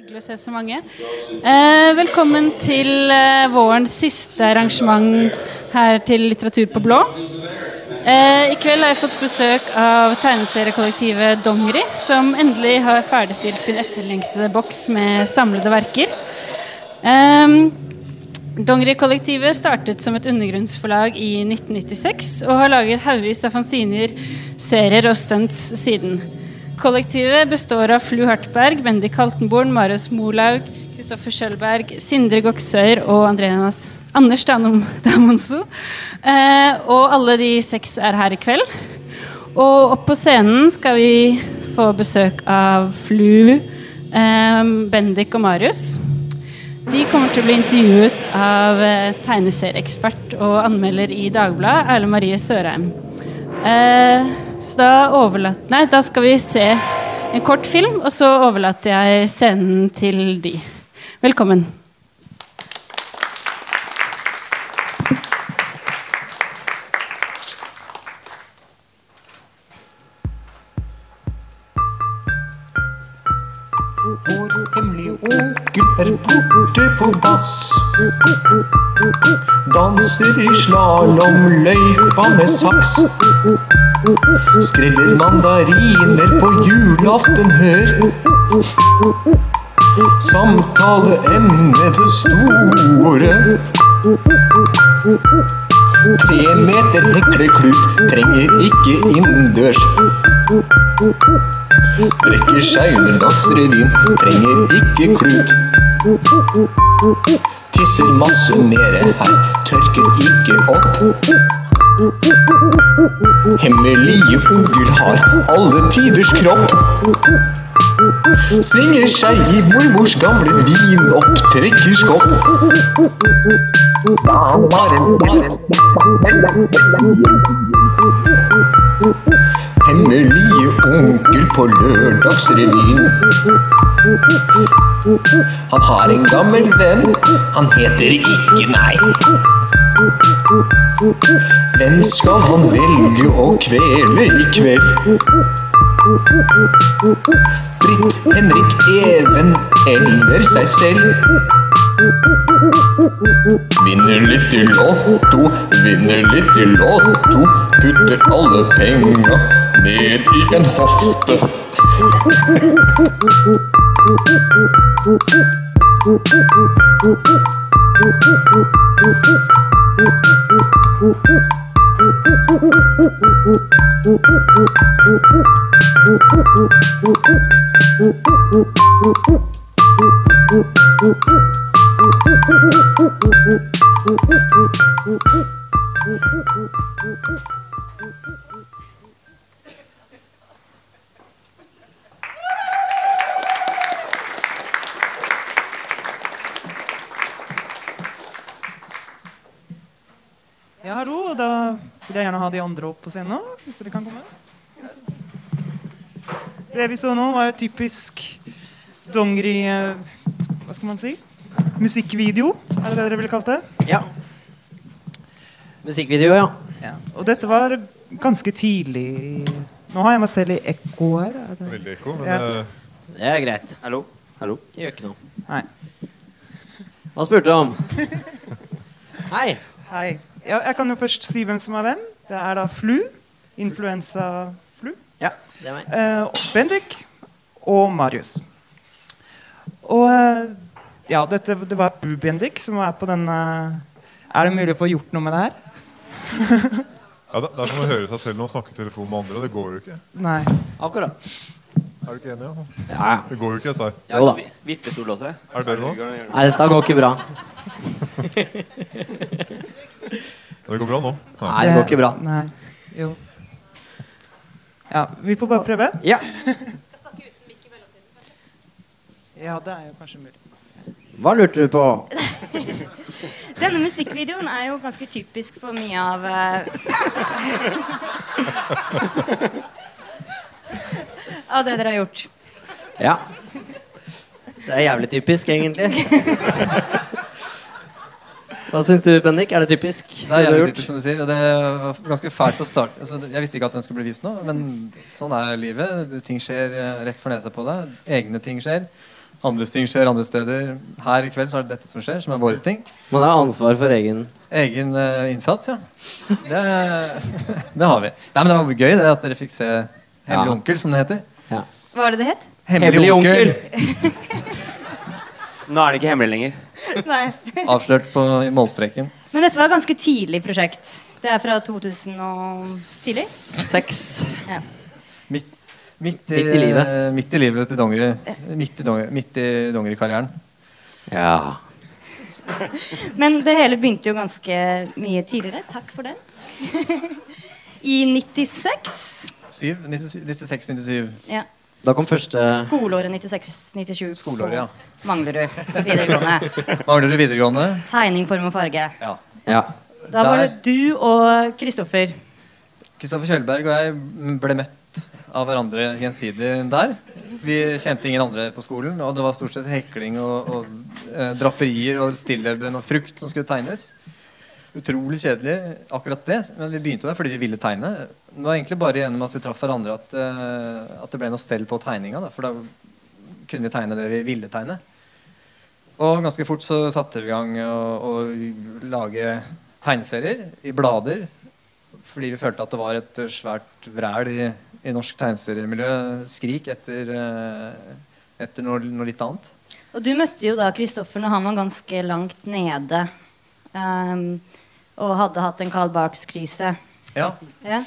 Hyggelig å se så mange. Eh, velkommen til eh, vårens siste arrangement her til Litteratur på blå. Eh, I kveld har jeg fått besøk av tegneseriekollektivet Dongeri, som endelig har ferdigstilt sin etterlengtede boks med samlede verker. Eh, Dongeri-kollektivet startet som et undergrunnsforlag i 1996 og har laget haugevis av fanziner, serier og stunts siden. Kollektivet består av Flu Hartberg, Bendik Haltenborn, Marius Molaug, Kristoffer Schjølberg, Sindre Goksøyr og Andreas, Anders Danum Damonso. Eh, og alle de seks er her i kveld. Og opp på scenen skal vi få besøk av Flu, eh, Bendik og Marius. De kommer til å bli intervjuet av eh, tegneserieekspert og anmelder i Dagbladet, Erle Marie Sørheim. Eh, så da overlater Nei, da skal vi se en kort film, og så overlater jeg scenen til de. Velkommen. Borte på dass. Danser i slalåmløypa med saks. Skreller mandariner på julaften, hør. Samtaleemnet det store. Tre meter hekleklut trenger ikke innendørs. Brekker seg under Dagsrevyen, trenger ikke klut. Tisser masse mere her, tørker ikke opp. Hemmelige onkel har alle tiders kropp. Svinger seg i mormors gamle vinopptrekkerskopp. Hemmelige onkel på Lørdagsrevyen. Han har en gammel venn, han heter ikke nei. Hvem skal han velge å kvele i kveld? Britt, Henrik, Even eller seg selv? Vinner litt i lotto, vinner litt i lotto. Putter alle penga ned i en hofte. Ja, hallo. Da vil jeg gjerne ha de andre opp på scenen òg, hvis dere kan komme. Det vi så nå, var typisk dongeri eh, Hva skal man si? Musikkvideo, er det det dere ville kalt det? Ja. Musikkvideo, ja. Ja. Og dette var ganske tidlig Nå har jeg meg selv i ekko her. Er det? Veldig ekko, men Ja. det... Det er greit. Hallo? Hallo? Gjør ikke noe. Nei. Hva spurte du om? Hei. Hei. Ja, jeg kan jo først si hvem som er hvem. Det er da Flu. Influensa-Flu. Ja, det er meg. Eh, Bendik og Marius. Og eh, ja, dette, det var Bubendik som var på denne Er det mulig å få gjort noe med det her? ja, det, det er som å høre seg selv når man snakker i telefon med andre. Det går jo ikke. Nei. Akkurat. Er du ikke enig? Ja? Ja, ja. Det går jo ikke, dette her. Jo da. vippestol også. Er det bedre nå? Nei, dette går ikke bra. Det går bra nå. Nei, Nei, det går ikke bra. Nei. Jo. Ja, vi får bare prøve. Ja. Ja, det er jo kanskje mulig. Hva lurte du på? Denne musikkvideoen er jo ganske typisk for mye av eh, Av det dere har gjort. Ja. Det er jævlig typisk, egentlig. Hva syns du, Bendik? Er det typisk? Det er jævlig typisk, som du sier. Og det var ganske fælt å starte altså, Jeg visste ikke at den skulle bli vist nå, men sånn er livet. Ting skjer eh, rett for nesa på deg. Egne ting skjer. Andres ting skjer andre steder. Her i kveld så er det dette som skjer, som er våre ting. Man har ansvar for egen Egen uh, innsats, ja. Det, det har vi. Nei, men Det var gøy det at dere fikk se Hemmelig Ja. onkel, som det heter. ja. Hva var det det het? Hemmelig, Hemmelig onkel. Nå er det ikke hemmelig lenger. Nei. Avslørt på målstreken. Men dette var et ganske tidlig prosjekt. Det er fra 2000 og tidlig. Seks. Ja. Midt, midt, i, Midt i livet. eh, Midt i livet til dongeri. Midt i, dongeri, midt i dongerikarrieren. Ja. Men det hele begynte jo ganske mye tidligere. Takk for det. I 96. 7, 96, 97. Ja. Da kom første Skoleåret 96-97 Skoleåret, ja. Manglerud videregående. Mangler du videregående? Tegning, form og farge. Ja. Ja. Da var det du og Kristoffer. Kristoffer Kjølberg og jeg ble møtt av hverandre gjensidig der. Vi kjente ingen andre på skolen, og det var stort sett hekling og, og eh, draperier og stilleben og frukt som skulle tegnes. Utrolig kjedelig, akkurat det, men vi begynte der fordi vi ville tegne. Det var egentlig bare gjennom at vi traff hverandre at, eh, at det ble noe stell på tegninga. Da, for da kunne vi tegne det vi ville tegne. Og ganske fort så satte vi i gang å, lage tegneserier i blader. Fordi vi følte at det var et svært vræl i, i norsk tegneseriemiljø. Skrik etter, eh, etter noe, noe litt annet. Og du møtte jo da Kristoffer når han var ganske langt nede. Um, og hadde hatt en Carl Barks-krise. Ja. Ja.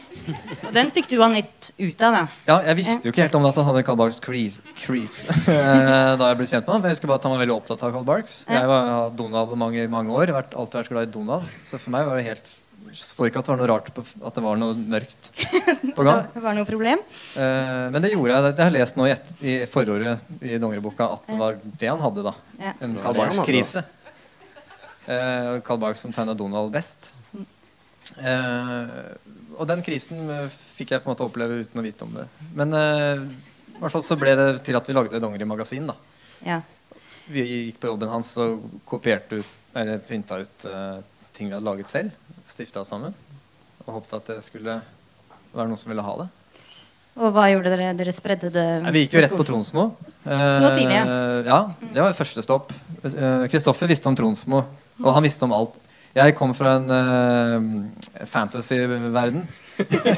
Og den fikk du han litt ut av, da. ja, jeg visste jo ikke helt om at han hadde Carl Barks crease, crease eh, da jeg ble kjent med han. For jeg husker bare at han var veldig opptatt av Carl Barks. Jeg har hatt Donald-abonnement i mange år. Vært, alltid vært glad i Donald. Så for meg var det helt så ikke at det var noe rart på, at det var noe mørkt på gang. Det var noe problem. Eh, men det gjorde jeg. Jeg har lest nå i, et, i forordet i dongeriboka at det var det han hadde. da Ja. En Det Carl det Barks-krise. Eh, Carl Barks som tegna Donald best. Eh, og den krisen eh, fikk jeg på en måte oppleve uten å vite om det. Men eh, i hvert fall så ble det til at vi lagde Dongeri-magasin. da Ja. Vi gikk på jobben hans og kopierte ut, eller printa ut eh, ting vi hadde laget selv. Stifta sammen. Og håpet at det skulle være noen som ville ha det. Og hva gjorde dere? Dere spredde det vi gikk jo rett på Tronsmo. Så tidlig, ja. Eh, ja, det var første stopp. Eh, Kristoffer visste om Tronsmo, og han visste om alt. Jeg kom fra en uh, fantasy-verden.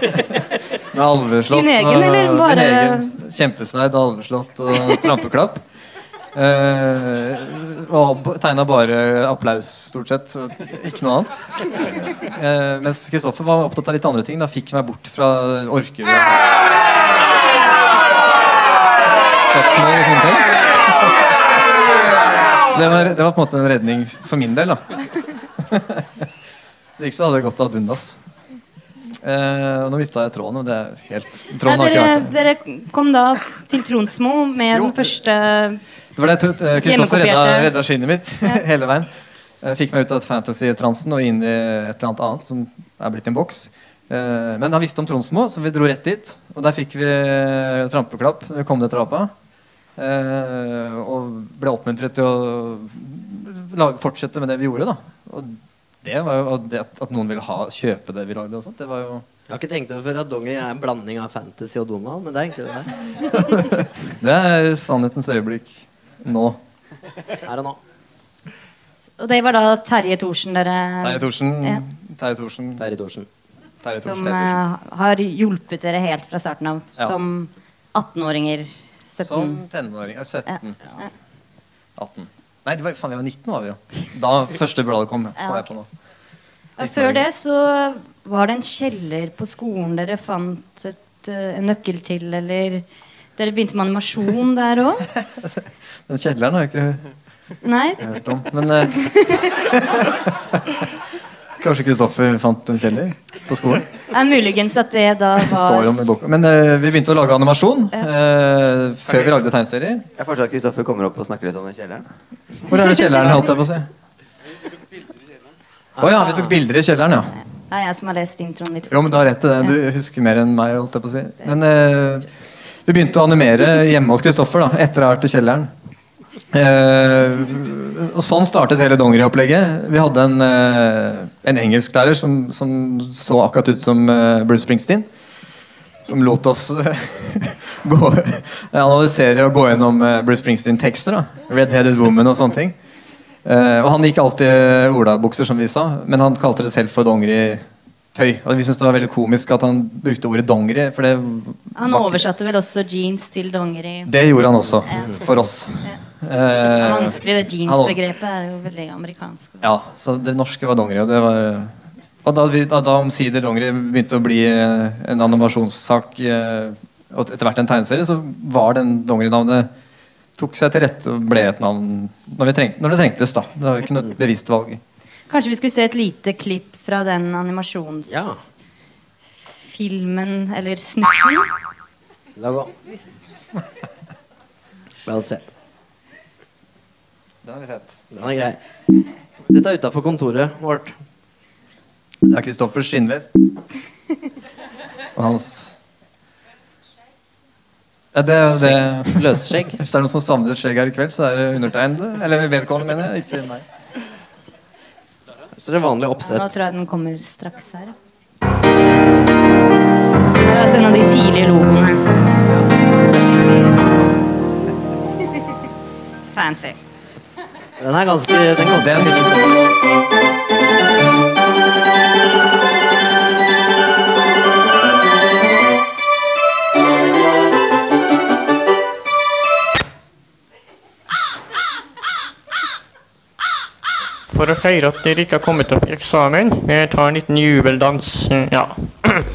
Med alveslott. Din egen, eller bare-. Kjempesverd, alveslott og trampeklapp. Eh, og tegna bare applaus, stort sett. Ikke noe annet. Eh, mens Kristoffer var opptatt av litt andre ting. Da fikk meg bort fra orker slagsmål og sånne ting. Så det var, det var på en måte en redning for min del, da. Det gikk så hadde det gått ad undas. Eh, nå mista jeg tråden, og det er helt Nei, Tråden har ikke dere, vært dere kom da til Tronsmo med Jo. den første Det var det Kristoffer redda, redda skinnet mitt hele veien. Eh, Fikk meg ut av fantasy-transen og inn i et eller annet annet som er blitt en boks. Eh, Men han visste om Tronsmo, så vi dro rett dit. Og der fikk vi trampeklapp. Vi kom ned trappa. Eh, og ble oppmuntret til å fortsette med det vi gjorde. da Og det var jo det at, noen ville ha, kjøpe det vi lagde. Og sånt, det var jo Jeg har ikke tenkt over før at dongeri er en blanding av fantasy og Donald, men det er egentlig det. Det er sannhetens øyeblikk nå. Her og nå. Og det var da Terje Thorsen dere Terje Thorsen. Ja. Terje Thorsen. Terje Thorsen. Terje som Thorsen. eh, har hjulpet dere helt fra starten av. Ja. Som 18-åringer. 17. Som tenåringer. Ja, 17. Ja. 18. Nei, det var, faen, vi var 19 var vi jo. Da første bladet kom. kom Ja. jeg på nå. Før det så var det en kjeller på skolen dere fant et, eh, en nøkkel til, eller Dere begynte med animasjon der òg? Den kjelleren har jeg ikke Nei? hørt om. Men eh, Kanskje Kristoffer fant en kjeller på skolen? Det er muligens at det da Så står det var om i boka. Men eh, vi begynte å lage animasjon eh, før vi lagde tegneserier. Jeg foreslår at Kristoffer kommer opp og snakker litt om den kjelleren. Hvor er det kjelleren? holdt jeg på å si? Å ja, vi tok bilder i kjelleren, ja. Det er jeg som har lest introen litt. Jo, men du har rett i det. Du husker mer enn meg. holdt jeg på å si. Men eh, vi begynte å animere hjemme hos Kristoffer da, etter å ha vært i kjelleren. Eh, og sånn startet hele dongeriopplegget. Vi hadde en, eh, en engelsklærer som, som så akkurat ut som eh, Bruce Springsteen. som lot oss gå, analysere og gå gjennom eh, Bruce Springsteen-tekster. Red-headed woman og sånne ting. Eh, og han gikk alltid olabukser, som vi sa, men han kalte det selv for dongeritøy. Og vi syntes det var veldig komisk at han brukte ordet dongeri. Han oversatte vel også jeans til dongeri. det gjorde han også, for oss. Er Eh, vanskelig, det jeans-begrepet er jo veldig amerikansk. Ja, så det norske var dongeri. Og, det var, og da, vi, da, da omsider dongeri begynte å bli eh, en animasjonssak, eh, og etter hvert en tegneserie, så var den dongerinavnet tok seg til rette og ble et navn når, vi trengte, når det trengtes. da Det var ikke noe bevisst valg. Kanskje vi skulle se et lite klipp fra den Ja. animasjonsfilmen, eller snutten? La gå. Vel sett. Det har vi sett. Den er grei. Dette er utafor kontoret vårt. Det er Kristoffers skinnvest. Og hans ja, det, det, Løsskjegg. Hvis det er noen som savner et skjegg her i kveld, så er det undertegnede. Eller vedkommende, mener jeg. Ikke meg. Så det er vanlig Ja, nå tror jeg den kommer straks her. Det er en av de tidlige logoene. Den er ganske Den koster Den- For å feire at dere ikke har kommet opp i eksamen, jeg tar en liten jubeldans. Ja.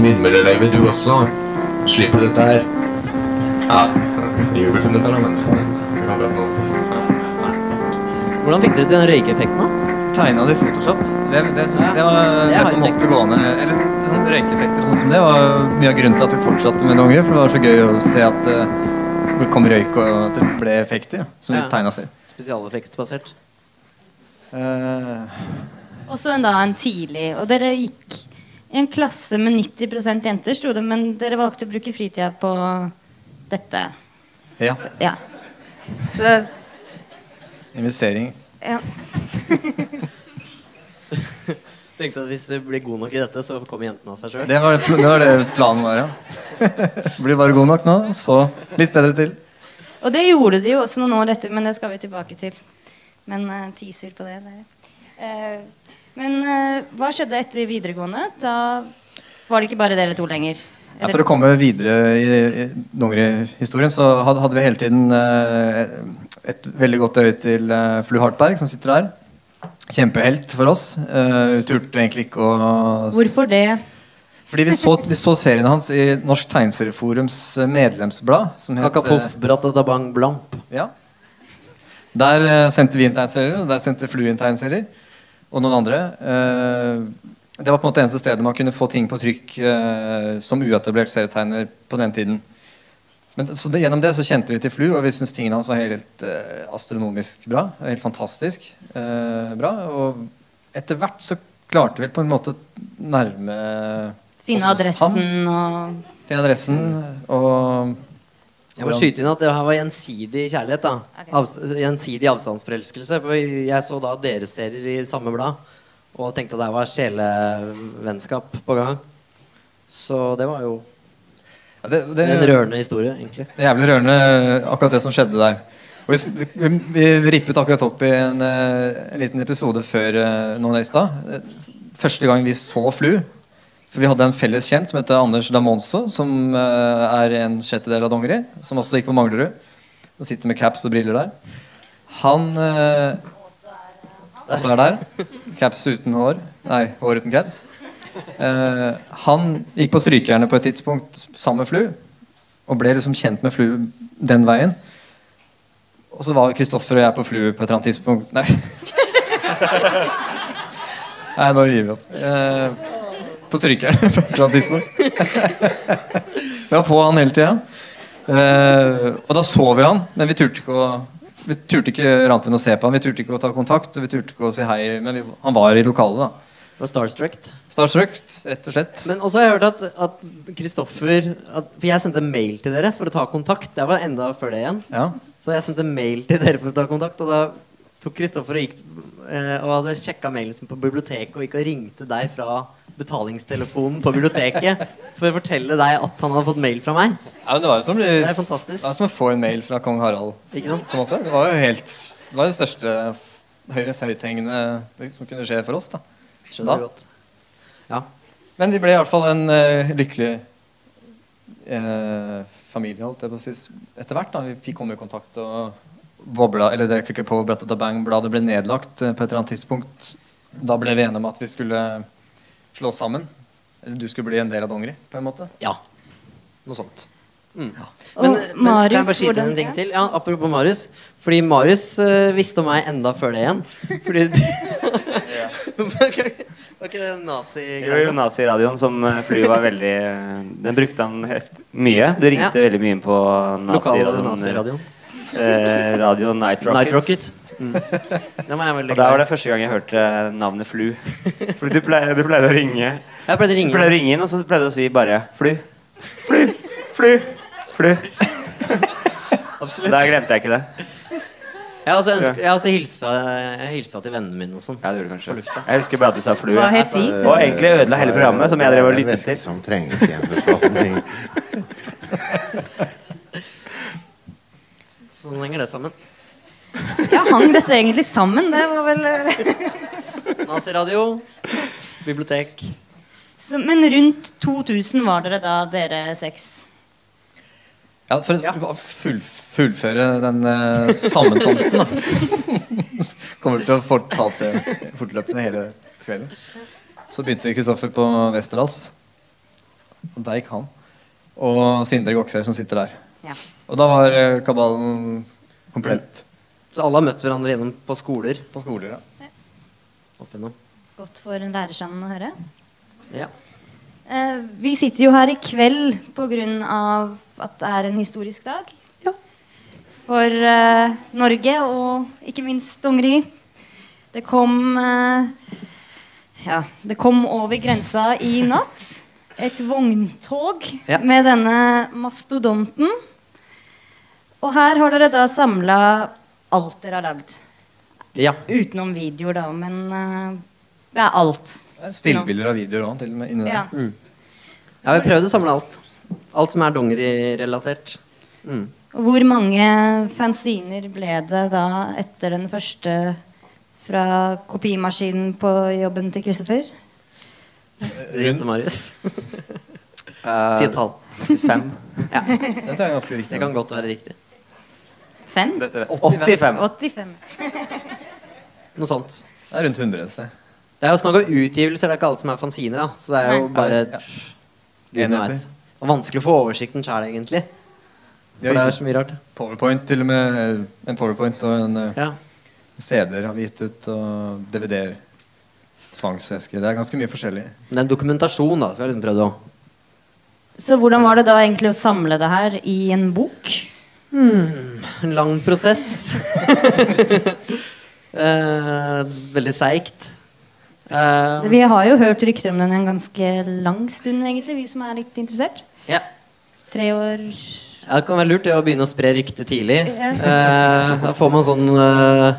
vindmølleløyve, du også. Slipper dette her. Ja, jubel som dette, da, men kan nå. Hvordan fikk dere til den røykeeffekten, da? Tegna det i Photoshop. Det, det, det, det var det det, som måtte holdt det gående. Eller sånn røykeffekter og sånn som det var mye av grunnen til at vi fortsatte med Dongeri. For det var så gøy å se at eh, det kom røyk og at det ble effekter ja, som Ja. vi tegna selv. Spesialeffektbasert. Uh... Også en, da, en tidlig Og dere gikk i en klasse med 90% jenter, sto det, men dere valgte å bruke fritida på dette. ja. Ja. Så Investering. ja. Tenkte at Hvis du blir god nok i dette, så kommer jentene av seg sjøl. Det var det, det var det planen var, ja. Blir bare god nok nå, så litt bedre til. Og det gjorde de jo også noen år etter, men det skal vi tilbake til. Men uh, teaser på det. det. Eh, men eh, hva skjedde etter videregående? Da var det ikke bare dere to lenger. Ja, for å komme videre i, i dongerihistorien, så hadde, hadde vi hele tiden eh, et veldig godt øye til eh, Flu Hartberg, som sitter der. Kjempehelt for oss. Uh, turte egentlig ikke å Hvorfor det? Fordi vi så, vi så serien hans i Norsk Tegneserieforums eh, medlemsblad. Som het, Kakapoff, brattatabang, blamp. ja. Der uh, sendte vi inn tegneserier, og der sendte Flu inn tegneserier. Og noen andre. Eh, det var på en måte eneste stedet man kunne få ting på trykk eh, som uetablert serietegner på den tiden. Men, så det, Gjennom det så kjente vi til Flu, og vi syntes tingene hans var helt eh, astronomisk bra. Helt fantastisk eh, bra. Og etter hvert så klarte vi på en måte nærme Finne oss ham. adressen og Finne adressen og Jeg må skyte inn at det her var gjensidig kjærlighet. da okay. Avs Gjensidig avstandsforelskelse. For jeg så da deres serier i samme blad og tenkte at det var sjelevennskap på gang. Så det var jo ja, det, det, en rørende historie, egentlig. Det er jævlig rørende, akkurat det som skjedde der. Og vi, vi, vi rippet akkurat opp i en, eh, en liten episode før uh, i. Eh, Første gang vi så Flu, For vi hadde en felles kjent som heter Anders Damonso, som eh, er en sjettedel av Dongeri. Som også gikk på Manglerud. Og sitter med caps og briller der. Han eh, også er der. Caps uten hår. Nei, hår uten caps. Uh, han gikk på Strykejerne på et tidspunkt sammen med Flu. Og ble liksom kjent med Flu den veien. Og så var Kristoffer og jeg på Flu på et eller annet tidspunkt Nei. Nei, nå gir vi opp. Eh, på strykeren på et eller annet tidspunkt. Vi var på han hele tida. Uh, og da så vi han, men vi turte ikke å vi turte ikke rant inn å se på han, vi turte ikke å ta kontakt, og vi turte ikke å si hei. Men vi, han var i lokalet, da. Det var starstruck. Starstruck, rett og slett. Men også har jeg hørt at, at Kristoffer at, For jeg sendte mail til dere for å ta kontakt. Det var enda før det igjen. Ja. Så jeg sendte mail til dere for å ta kontakt, og da tok Kristoffer og gikk eh, og hadde sjekka mailen sin på biblioteket og gikk og ringte deg fra betalingstelefonen på biblioteket for å fortelle deg at han hadde fått mail fra meg. Ja, det var jo som, Det er fantastisk. det var som å få en mail fra kong Harald. Ikke sant? Det var jo helt Det var det største høyres høythengende som kunne skje for oss. da Skjønner Da. du godt. Ja. Men vi ble i hvert fall en uh, lykkelig uh, familie holdt jeg på å si, etter hvert. da Vi kom i kontakt og bobla Eller det ikke på Bratata Bang-bladet ble nedlagt eh, på et eller annet tidspunkt. Da ble vi enige om at vi skulle slå oss sammen. Eller du skulle bli en del av Dongeri, på en måte. Ja. Noe sånt. Mm. Og Men, men kan jeg Marius, bare skyte hvordan- en ting til? Ja, apropos Marius. Fordi Marius uh, visste om meg enda før det igjen. Fordi du Var ikke det nazi-greia? Naziradioen som eh, fly var veldig Den brukte han mye. Du ringte Ja. veldig mye inn på naziradioen. Eh, radio Night Rocket. Night Rocket. Mm. Den var jeg veldig Og da var det første gang jeg hørte navnet Flu. Fordi du pleide, du pleide å ringe Jeg pleide å Du ringe. pleide å ringe inn, og så pleide du å si bare Flu. Flu. Flu. Flu. Absolutt. Da glemte jeg ikke det. Jeg har også, ønsket, jeg har også hilsa, jeg hilsa til vennene mine og sånn. Ja, det gjorde du kanskje. Jeg husker bare at du sa Flu. Hva het de? Og egentlig ødela hele programmet, som jeg drev og lyttet til. Som trenges igjen en befolkning. Sånn henger det sammen. Ja, hang dette egentlig sammen? Det var vel eh, Naziradio, bibliotek. så, Men rundt 2000 var dere da, dere seks? Ja, For å full, fullføre den eh, sammenkomsten, da. Kommer til å fortalt det fortløpende hele kvelden. Så begynte Kristoffer på Westerdals. Og der gikk han. Og Sindre Goksøy, som sitter der. Ja. Og da var eh, kabalen komplett Så alle har møtt hverandre gjennom på skoler. på skoler. Ja. Opp igjennom. Godt for en lærerstand å høre. Ja. Eh, vi sitter jo her i kveld pga. at det er en historisk dag. Ja. For eh, Norge og ikke minst Dongeri. Det kom eh, Ja, det kom over grensa i natt. Et vogntog Ja. med denne mastodonten. Og her har dere da samla alt dere har lagd. ja. Utenom videoer, da, men uh, det er alt. Det er Stillbilder av videoer òg, til og med. Inni der. Ja. Ja, vi prøvde å samle alt. Alt som er dongerirelatert. Mm. Hvor mange fanziner ble det da etter den første fra kopimaskinen på jobben til Christopher? Rundt Marius. Eh, Si et tall. 85. Ja, Den er ganske riktig. det kan godt være riktig. Fem? Dette, 85. 85. Noe sånt. Det er rundt 100 et sted. Det er jo snakk om utgivelser, det er ikke alle som er fanziner. Da. Så det er jo bare Ja. Gud vet. Og vanskelig å få oversikten sjøl, egentlig. For det er så mye rart. Powerpoint, til og med. En powerpoint og en eh, Ja. CD-er har vi gitt ut, og DVD-er. Tvangsesker. Det er ganske mye forskjellig. Men det er en dokumentasjon, da. som vi har liksom prøvd å Så hvordan var det da egentlig å samle det her i en bok? En lang prosess. eh, veldig seigt. Eh, Vi har jo hørt rykter om den en ganske lang stund, egentlig, vi som er litt interessert. ja. Tre år Ja, det kan være lurt det å begynne å spre rykter tidlig. Ja. Eh, da får man sånn eh,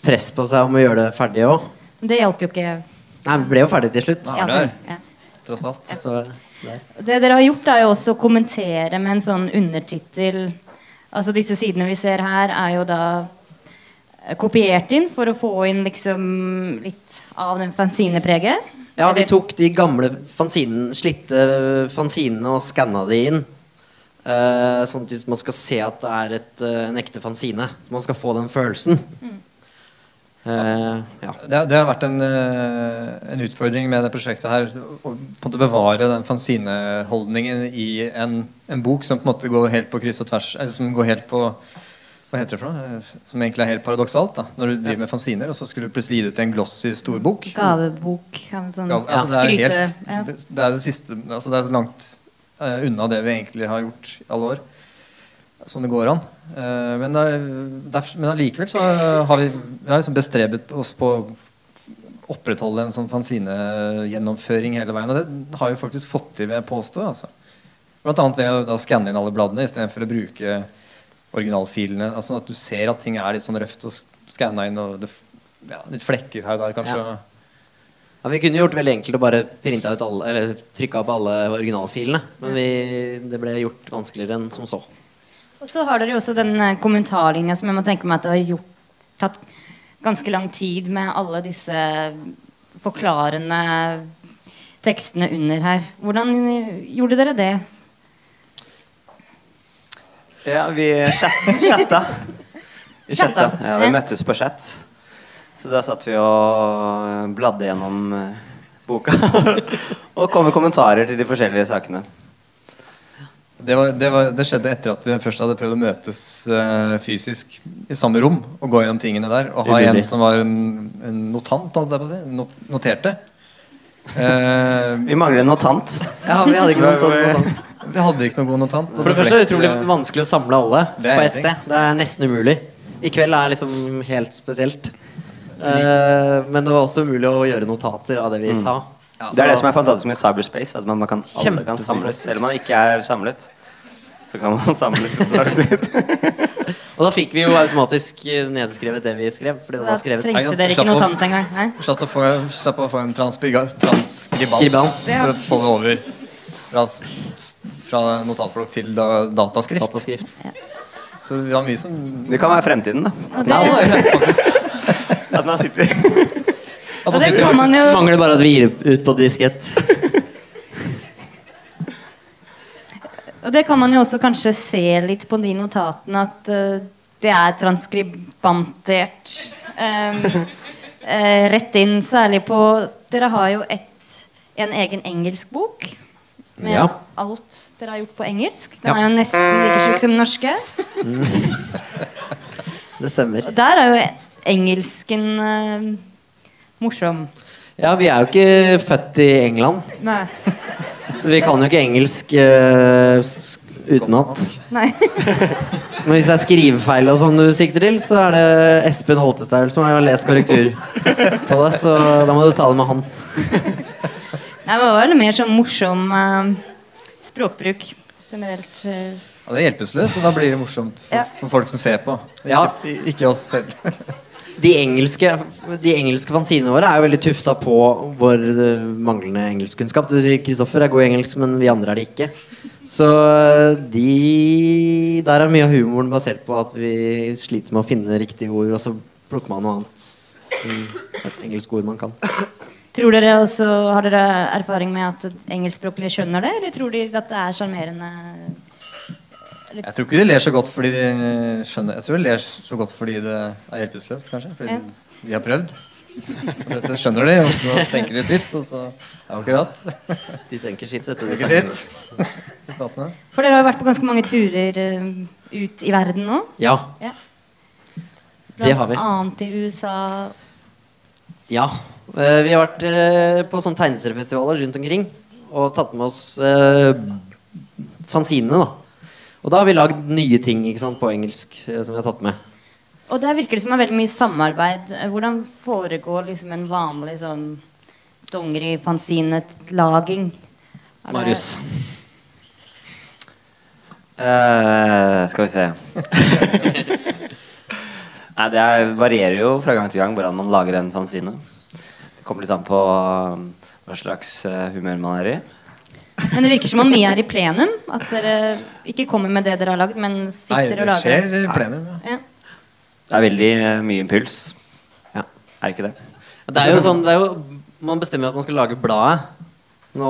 press på seg om å gjøre det ferdig òg. Det hjalp jo ikke. Nei, vi ble jo ferdig til slutt. Ja, det. Ja. Tross alt. Så, Det dere har gjort, er jo også å kommentere med en sånn undertittel. Altså Disse sidene vi ser her, er jo da eh, kopiert inn for å få inn liksom litt av den fanzinepreget. Ja, vi tok de gamle fanzinen, slitte fanzinene og skanna de inn. Uh, sånn at man skal se at det er et, uh, en ekte fanzine. Man skal få den følelsen. Eh, ja. Det, det har vært en, eh, en utfordring med det prosjektet her. Å på en måte bevare den fanzineholdningen i en, en bok som på en måte går helt på kryss og tvers. Eller som går helt på Hva heter det for noe? Eh, Som egentlig er helt paradoksalt. da Når du driver med fanziner, og så skulle du plutselig gi det ut i en glossy storbok. Gavebok. Sånn, Gave, altså, det, er helt, ja. det, det er det siste altså, Det er så langt uh, unna det vi egentlig har gjort i alle år. Som det går an. Eh, men, er- men allikevel så har vi, vi har liksom bestrebet oss på å opprettholde en sånn fanzinegjennomføring hele veien. Og det har vi faktisk fått til, vil jeg påstå. Altså. Blant annet ved å da skanne inn alle bladene istedenfor å bruke originalfilene. Altså at du ser at ting er litt sånn røft og skanna inn, og det, ja, litt flekker her og der, kanskje. Ja. Ja, vi kunne gjort det veldig enkelt å bare printa ut alle, eller trykka opp alle originalfilene. Men vi, det ble gjort vanskeligere enn som så. Og så har dere jo også den eh, kommentarlinja som jeg må tenke meg at det har gjort, tatt ganske lang tid med alle disse forklarende tekstene under her. Hvordan eh, gjorde dere det? Ja, vi chatta. Vi chatta. Ja, vi møttes på chat. Så da satt vi og bladde gjennom eh, boka. og kom med kommentarer til de forskjellige sakene. Det, var, det, var, det skjedde etter at vi først hadde prøvd å møtes uh, fysisk i samme rom og gå gjennom tingene der. Og ha en som var en, en notant. Not, noterte. Uh, Vi mangler en notant. Ja, vi hadde ikke noe notant. vi hadde ikke noen god notant. For det første er det utrolig vanskelig å samle alle på ett sted. Det er nesten umulig. I kveld er liksom helt spesielt. Uh, men det var også umulig å gjøre notater av det vi Mm. sa. Det er det som er fantastisk med cyberspace. At man, man kan, alle kan samles. Selv om man ikke er samlet, så kan man samles. Og da fikk vi jo automatisk eh, nedskrevet det vi skrev. Fordi det var skrevet trengte dere ikke notant engang? Slapp å få, slapp å få en transkribant Skribant. for å få det over fra, fra notatblokk til da, dataskrift. Dataskrift. Så vi har mye som Det kan være fremtiden, da. At man sitter og det kan man jo Mangler bare at vi gir ut på diskett. Og det kan man jo også kanskje se litt på de notatene at uh, det er transkribantert Um, uh, rett inn, særlig på Dere har jo et, en egen engelsk bok med Ja. alt dere har gjort på engelsk. Den Ja. er jo nesten like tjukk som den norske. Det stemmer. Og der er jo engelsken eh, morsom. Ja, vi er jo ikke født i England, Nei. så vi kan jo ikke engelsk uh, utenat. Nei. Men hvis det er skrivefeil og sånn du sikter til, så er det Espen Holtestad som har lest korrektur på det, så da må du ta det med han. Det var vel mer sånn morsom uh, språkbruk generelt. eh. Ja, det er hjelpeløst, og da blir det morsomt for, Ja. for folk som ser på. Ja. Ikke, ikke oss selv. De engelske, de engelske fanzinene våre er jo veldig tufta på vår eh, manglende engelskkunnskap. Kristoffer er god i engelsk, men vi andre er det ikke. Så eh, de Der er mye av humoren basert på at vi sliter med å finne riktige ord, og så plukker man noe annet. Et engelsk ord man kan. Tror dere også, Har dere erfaring med at engelskspråklige skjønner det, eller tror de at det er sjarmerende? Jeg tror ikke de ler så godt fordi de skjønner Jeg tror de ler så godt fordi det er hjelpeløst, kanskje. Fordi Ja. de, de har prøvd. Og dette skjønner de, og så tenker de sitt, og så er det akkurat. De tenker sitt, vet du. Tenker sitt. Statene. For dere har jo vært på ganske mange turer eh, ut i verden nå. Ja. Ja. Det har vi. Blant annet i USA. Ja. eh, Vi har vært eh, på sånne tegneseriefestivaler rundt omkring og tatt med oss eh, fanzinene. da Og da har vi lagd nye ting sant, på engelsk eh, som vi har tatt med. Og der virker det som er veldig mye samarbeid. Eh, Hvordan foregår liksom en vanlig sånn dongeri-fanzine-laging? Er Marius. Uh, skal vi se Nei, Det er, varierer jo fra gang til gang hvordan man lager en fanzine. Det kommer litt an på um, hva slags humør man er i. Men det virker som om mye er i plenum. At dere ikke kommer med det dere har lagd, men sitter det og lager skjer i plenum. Ja. Ja. Det er veldig eh, mye impuls. Ja. Er det ikke det? Det er jo sånn Det er jo man bestemmer at man skal lage bladet. Nå,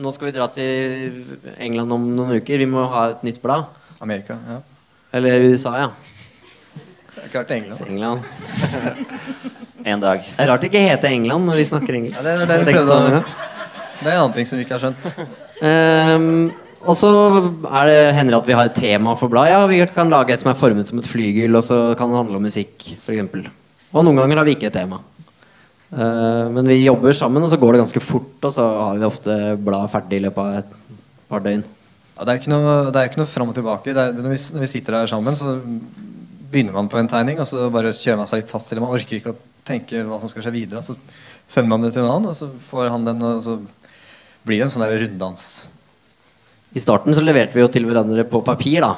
nå skal vi dra til England om noen uker. Vi må ha et nytt blad. Amerika, ja. Eller USA, ja. Det er vært England. England. En dag. Det er rart det ikke heter England når vi snakker engelsk. Ja, det er det vi prøvde å- det. Er en annen ting som vi ikke har skjønt. Um, og så er det, hender at vi har et tema for bladet. Ja, vi kan lage et som er formet som et flygel, og så kan det handle om musikk, f.eks. Og noen ganger har vi ikke et tema. Uh, men vi jobber sammen, og så går det ganske fort, og så har vi ofte bladet ferdig i løpet av et par døgn. Ja, det er ikke noe, det er ikke noe fram og tilbake. Er, når, vi, når vi sitter der sammen, så begynner man på en tegning, og så bare kjører man seg litt fast til det. Man orker ikke å tenke hva som skal skje videre. Så sender man det til en annen, og så får han den, og så blir det en sånn der runddans. I starten så leverte vi jo til hverandre på papir, da.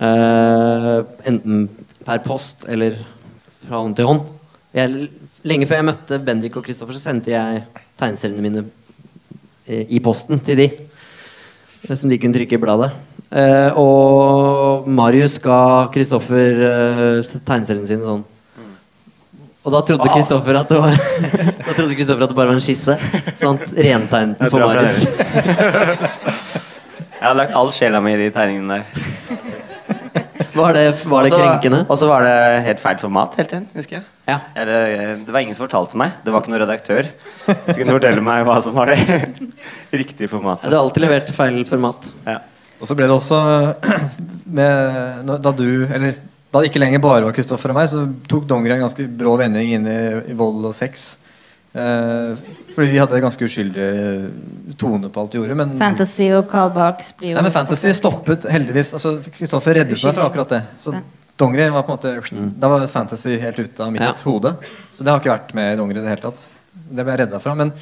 Eh, enten per post eller fra hånd til hånd. Jeg, lenge før jeg møtte Bendik og Kristoffer, så sendte jeg tegneseriene mine eh, i posten til de. eh, Som de kunne trykke i bladet. Eh, og Marius ga Kristoffer uh, tegneseriene sine sånn. Og da trodde Kristoffer at det var Da trodde Kristoffer at det bare var en skisse. Sånn rentegnet den for Marius. Jeg har lagt all sjela mi i de tegningene der. Var det, var det Også- krenkende? Og så var det helt feil format hele tiden, husker jeg. Ja. Eller, det var ingen som fortalte meg. Det var ikke noen redaktør som kunne fortelle meg hva som var det riktige formatet. Du har alltid levert feil format. Ja. Og så ble det også med, Da du Eller da det ikke lenger bare var Kristoffer og meg, så tok dongeri en ganske brå vending inn i, i vold og sex. Eh, fordi vi hadde ganske uskyldig tone på alt vi gjorde. Men, Fantasy og Carl Barks blir jo nei, men fantasy stoppet heldigvis. Altså, Kristoffer reddet meg fra akkurat det. Så dongeri var på en måte Da var fantasy helt ute av mitt Ja. hode. Så det har ikke vært med i dongeri i det hele tatt. Det ble jeg redda fra. Men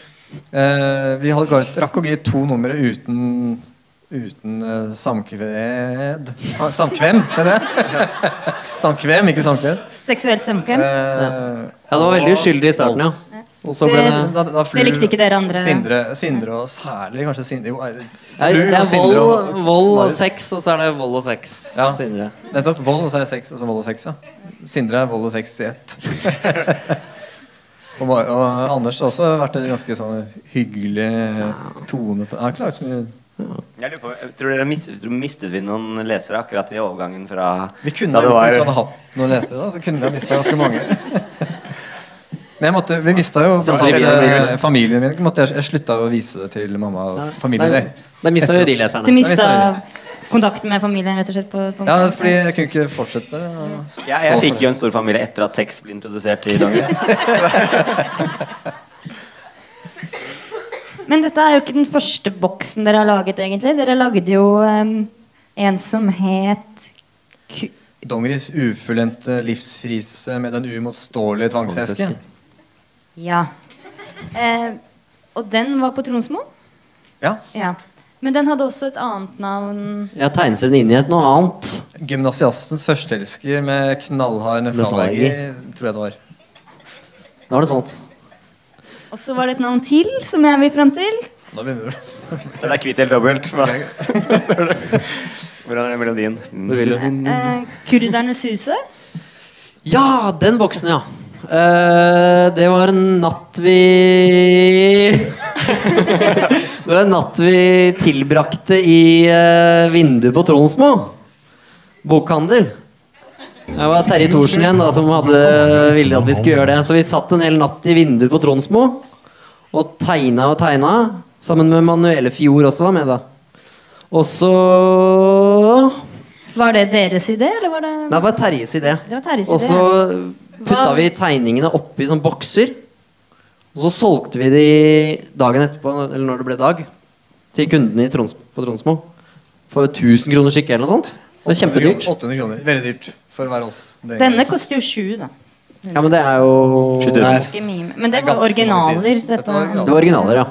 eh, vi hadde rakk å gi to numre uten Uten uh, samkved ah, Samkvem, er det det? samkvem, ikke samkved. Seksuelt samkvem. Uh, Ja, det var veldig uskyldig i starten, ja. Og så ble det da, da flyr Det likte ikke dere andre. Sindre, Sindre og særlig kanskje Sindre Jo, er det, Nei, det er vold, og- vold og sex, og så er det vold og sex. Ja. Sindre. Nettopp. Vold, og så er det sex, og så vold og sex, ja. Sindre er vold og sex i ett. og, og Anders har også vært en ganske sånn hyggelig tone på Jeg har ikke laget så mye Jeg lurer på, jeg tror dere mistet, tror mistet vi noen lesere akkurat i overgangen fra Vi kunne jo, hvis vi hadde hatt noen lesere, da, så kunne vi ha mista ganske mange. Men jeg måtte, vi mista jo eh, familien min. Måtte jeg, jeg slutta å vise det til mamma og familien. Da mista jo de leserne. Du mista kontakten med familien rett og slett på, på Ja, fordi jeg kunne ikke fortsette. Ja, jeg, jeg fikk jo en stor familie etter at sex ble introdusert i dongeri. Men dette er jo ikke den første boksen dere har laget, egentlig. Dere lagde jo um, en som het Ku- Dongeris ufullendte livsfrise med den uimotståelige tvangsesken. Ja. Eh, og den var på Tronsmo? Ja. ja. Men den hadde også et annet navn. Jeg tegnet den inn i et noe annet. Gymnasiastens førsteelsker med knallhard nøtteallergi, tror jeg det var. Da var det sånt. Og så var det et navn til som jeg vil fram til. Da begynner du. Den er kvitt helt dobbelt. Hvordan er melodien? Mm. Eh, Kurdernes huse. Ja, den boksen, ja. Eh, det var en natt vi Det var en natt vi tilbrakte i uh, vinduet på Tronsmo. Bokhandel. Det var Terje Thorsen igjen da, som hadde ville at vi skulle gjøre det. Så vi satt en hel natt i vinduet på Tronsmo og tegna og tegna. Sammen med Manuele Fjord også var med, da. Og så Var det deres idé, eller var det Nei, det var Terjes idé. Det var Terjes Og så putta vi tegningene oppi sånn bokser. Og så solgte vi de dagen etterpå, eller når det ble dag, til kundene Trons på Tronsmo. For 1000 kroner stykket eller noe sånt. Det er kjempedyrt. 800 kroner. Veldig dyrt for å være oss. Det- Denne koster jo sju, da. Ja, men det er jo Sju tusen. det Ganske mye. Men det Det er var ganske mange originaler. sider. Dette Dette. var originaler. Det var originaler, ja.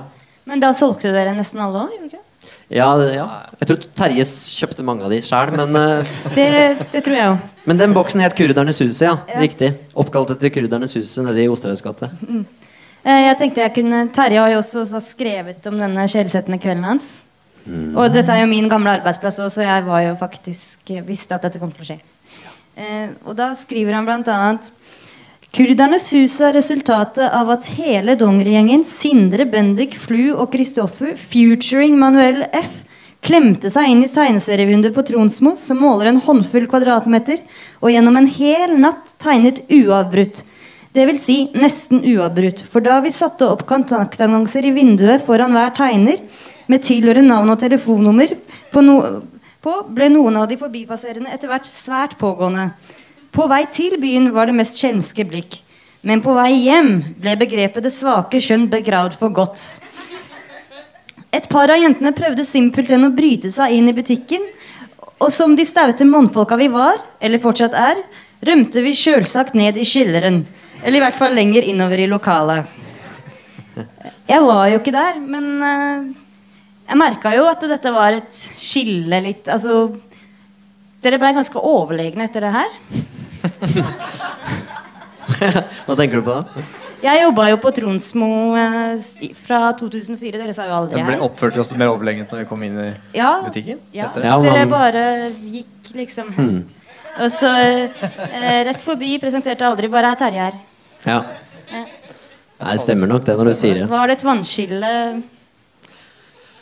Men da solgte dere nesten alle òg? gjorde dere ikke? Ja, det- ja. Jeg tror Terje kjøpte mange av de sjøl, men, eh, Det, det tror jeg òg. men den boksen het Kurdernes huset, ja. Ja. Riktig. Oppkalt etter Kurdernes huset nede i Osterøys gate. Eh, Jeg tenkte jeg kunne Terje har jo også så skrevet om denne skjellsettende kvelden hans. Og dette er jo min gamle arbeidsplass også, så jeg var jo faktisk visste at dette kom til å skje. Eh, og da skriver han annet Kurdernes hus er resultatet av at hele dongerigjengen Sindre, Bendik, Flu og Kristoffer, futuring Manuel F., klemte seg inn i tegneserievinduet på Tronsmo, som måler en håndfull kvadratmeter, og gjennom en hel natt tegnet uavbrutt. Vil si nesten uavbrutt. For da vi satte opp kontaktannonser i vinduet foran hver tegner, med tilhørende navn og telefonnummer på, no på, ble noen av de forbipasserende etter hvert svært pågående. På vei til byen var det mest skjelmske blikk. Men på vei hjem ble begrepet det svake skjønn begravd for godt. Et par av jentene prøvde simpelthen å bryte seg inn i butikken. Og som de staute mannfolka vi var, eller fortsatt er, rømte vi sjølsagt ned i kjelleren. Eller i hvert fall lenger innover i lokalet. Jeg var jo ikke der, men eh, jeg merka jo at dette var et skille litt Altså Dere blei ganske overlegne etter det her. Hva tenker du på da? Jeg jobba jo på Tronsmo eh, fra 2004. Dere sa jo aldri her. ble her. oppført oss mer overlegent når vi kom inn i Ja, butikken. ja. ja man... Dere bare gikk liksom Hmm. Og så eh, rett forbi presenterte aldri bare er Terje her. Ja. Nei, det stemmer nok det når du sier det. Var det et vannskille?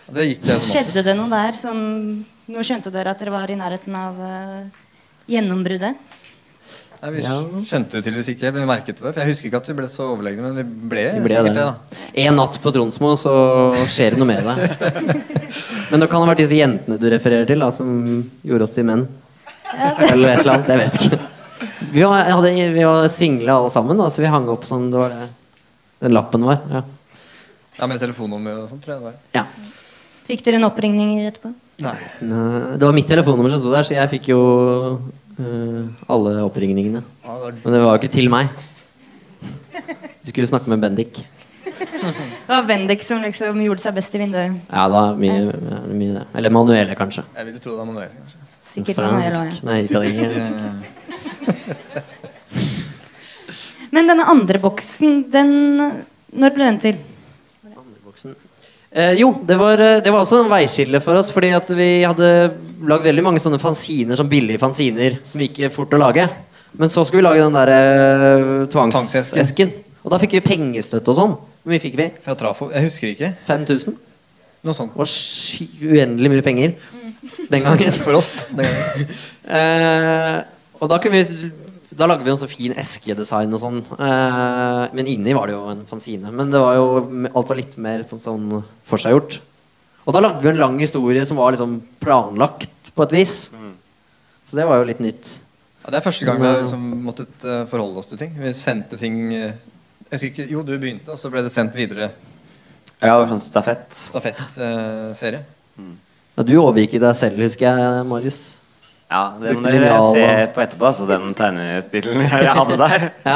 Det gikk automatisk. Skjedde det noe der? som nå skjønte dere at dere var i nærheten av uh, gjennombruddet? Nei, vi Ja. skjønte det tydeligvis ikke. Vi merket det. For jeg husker ikke at vi ble så overlegne, men vi ble, Vi ble sikkert det. da. En natt på Tronsmo, så skjer det noe med deg. Men det kan ha vært disse jentene du refererer til, da, som gjorde oss til menn. Eller et eller annet. Jeg vet ikke. Vi var, hadde, vi var single alle sammen, da, så vi hang opp sånn Det var det den lappen var. Ja. Ja, Med telefonnummer og sånt, tror jeg det var. ja. Fikk dere en oppringning etterpå? Nei. Nei, Det var mitt telefonnummer som sto der, så jeg fikk jo uh, alle oppringningene. Men det var jo ikke til meg. Vi skulle snakke med Bendik. Det var Bendik som liksom gjorde seg best i vinduet. Ja, da mye, ja, mye det. Eller Manuele, kanskje. Jeg ville tro det var manuelle kanskje. Sikkert Manuel også, Fransk. ja. Nei, italiensk. Men denne andre boksen, den Når ble den til? Eh, jo, det var, eh, det var også en veiskille for oss. Fordi at vi hadde lagd veldig mange sånne fanziner, sånn billige fanziner som gikk fort å lage. Men så skulle vi lage den der eh, tvangsesken. Tvangsesken. Og da fikk vi pengestøtte og sånn. Hvor mye fikk vi? Fra Trafo. Jeg husker ikke. 5000? Noe sånt. Det var uendelig mye penger den gangen. For oss. den gangen. Eh, og da kunne vi Da lagde vi en så fin eskedesign og sånn. Eh, men inni var det jo en fanzine. Men det var jo, alt var litt mer sånn forseggjort. Og da lagde vi en lang historie som var liksom planlagt på et vis. Så det var jo litt nytt. Ja, det er første gang vi har liksom måttet eh, forholde oss til ting. Vi sendte ting eh, ikke, Jo, du begynte, og så ble det sendt videre. Ja, det var sånn stafett. Stafettserie. Ja, du overgikk i deg selv, husker jeg, Marius. Ja, det må dere se på etterpå, altså den tegnestilen jeg hadde der. Ja,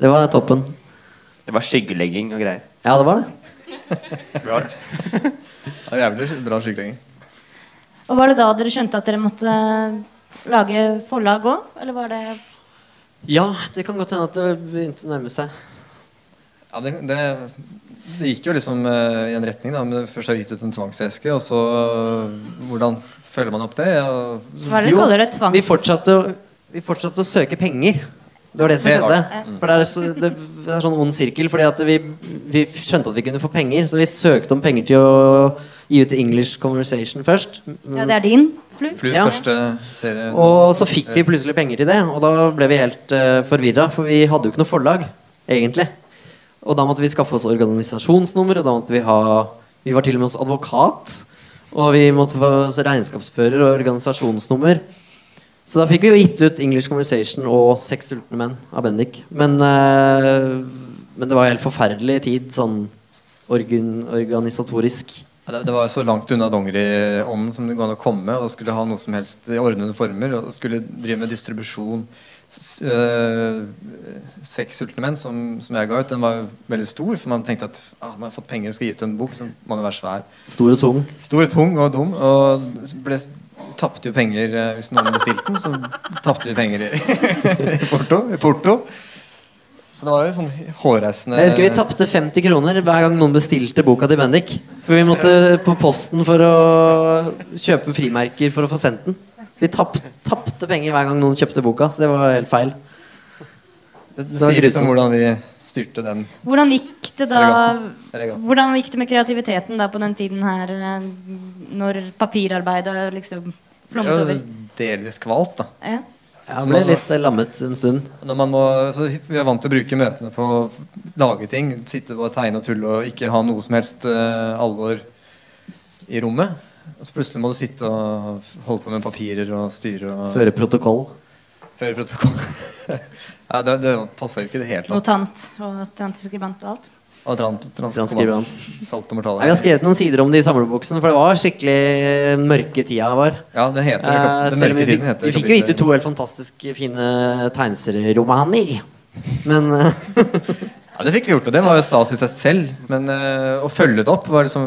det var toppen. Det var skyggelegging og greier. Ja, det var det. Bra, er jævlig bra skyggelegging. Og Var det da dere skjønte at dere måtte lage forlag òg? Eller var det Ja, det kan godt hende at det begynte å nærme seg. Ja, det, det, det gikk jo liksom eh, i en retning. da men Først har vi gitt ut en tvangseske, og så eh, hvordan følger man opp det? Og, Hva er det Jo, kaller det? Vi fortsatte, vi fortsatte å søke penger. Det var det som Det skjedde. For det er, så, det, det er sånn ond sirkel. Fordi at vi, vi skjønte at vi kunne få penger, så vi søkte om penger til å gi ut English Conversation først. Ja, det er din, Flu? Flus Ja. første serie. Og så fikk vi plutselig penger til det, og da ble vi helt uh, forvirra. For vi hadde jo ikke noe forlag, egentlig. Og da måtte vi skaffe oss organisasjonsnummer, og da måtte vi ha Vi var til og med hos advokat. Og vi måtte få regnskapsfører og organisasjonsnummer. Så da fikk vi jo gitt ut English Conversation og Seks sultne menn av Bendik. Men, eh, men det var helt forferdelig tid sånn organ, organisatorisk. Det, det var så langt unna dongeriånden som det går an å komme. Og skulle ha noe som helst i ordnede former. Og skulle drive med distribusjon. Øh, Seks sultne menn, som, som jeg ga ut, den var veldig stor. For man tenkte at ah, man har fått penger og skal gi ut en bok, så må den være svær. Stor og tung. Stor, tung og dum. Og ble, tapte jo penger eh, hvis noen bestilte den. Så tapte vi penger i, i, Porto, i Porto. Så det var jo sånn hårreisende Jeg husker vi tapte 50 kroner hver gang noen bestilte boka til Bendik. For vi måtte på posten for å kjøpe frimerker for å få sendt den. Vi tapp, tapte penger hver gang noen kjøpte boka, så det var helt feil. Det, det Det sier litt om hvordan vi styrte den. Hvordan gikk det da. Hvordan gikk det med kreativiteten da på den tiden her, eh, når papirarbeidet liksom flommet Ja, over? delvis kvalt, da. Ja. Jeg ble litt eh, lammet en stund. Når man må, så vi er vant til å bruke møtene på å lage ting. Sitte og tegne og tulle og ikke ha noe som helst uh, alvor i rommet. Og så plutselig må du sitte og holde på med papirer og styre og Føre protokoll. Føre protokoll. ja, det, det passer jo ikke i det hele tatt. Notant og transkribant og alt. Og trans, trans, Transkribant. Salt og Nei, Jeg har skrevet noen sider om det i samleboksen, for det var skikkelig mørke tida var. Ja, det heter det. Eh, Den mørke tiden heter vi fikk jo vite to helt fantastisk fine tegneserieromaner. Men eh, Ja, det fikk vi gjort, og det var jo stas i seg selv. Men uh, å følge det opp var liksom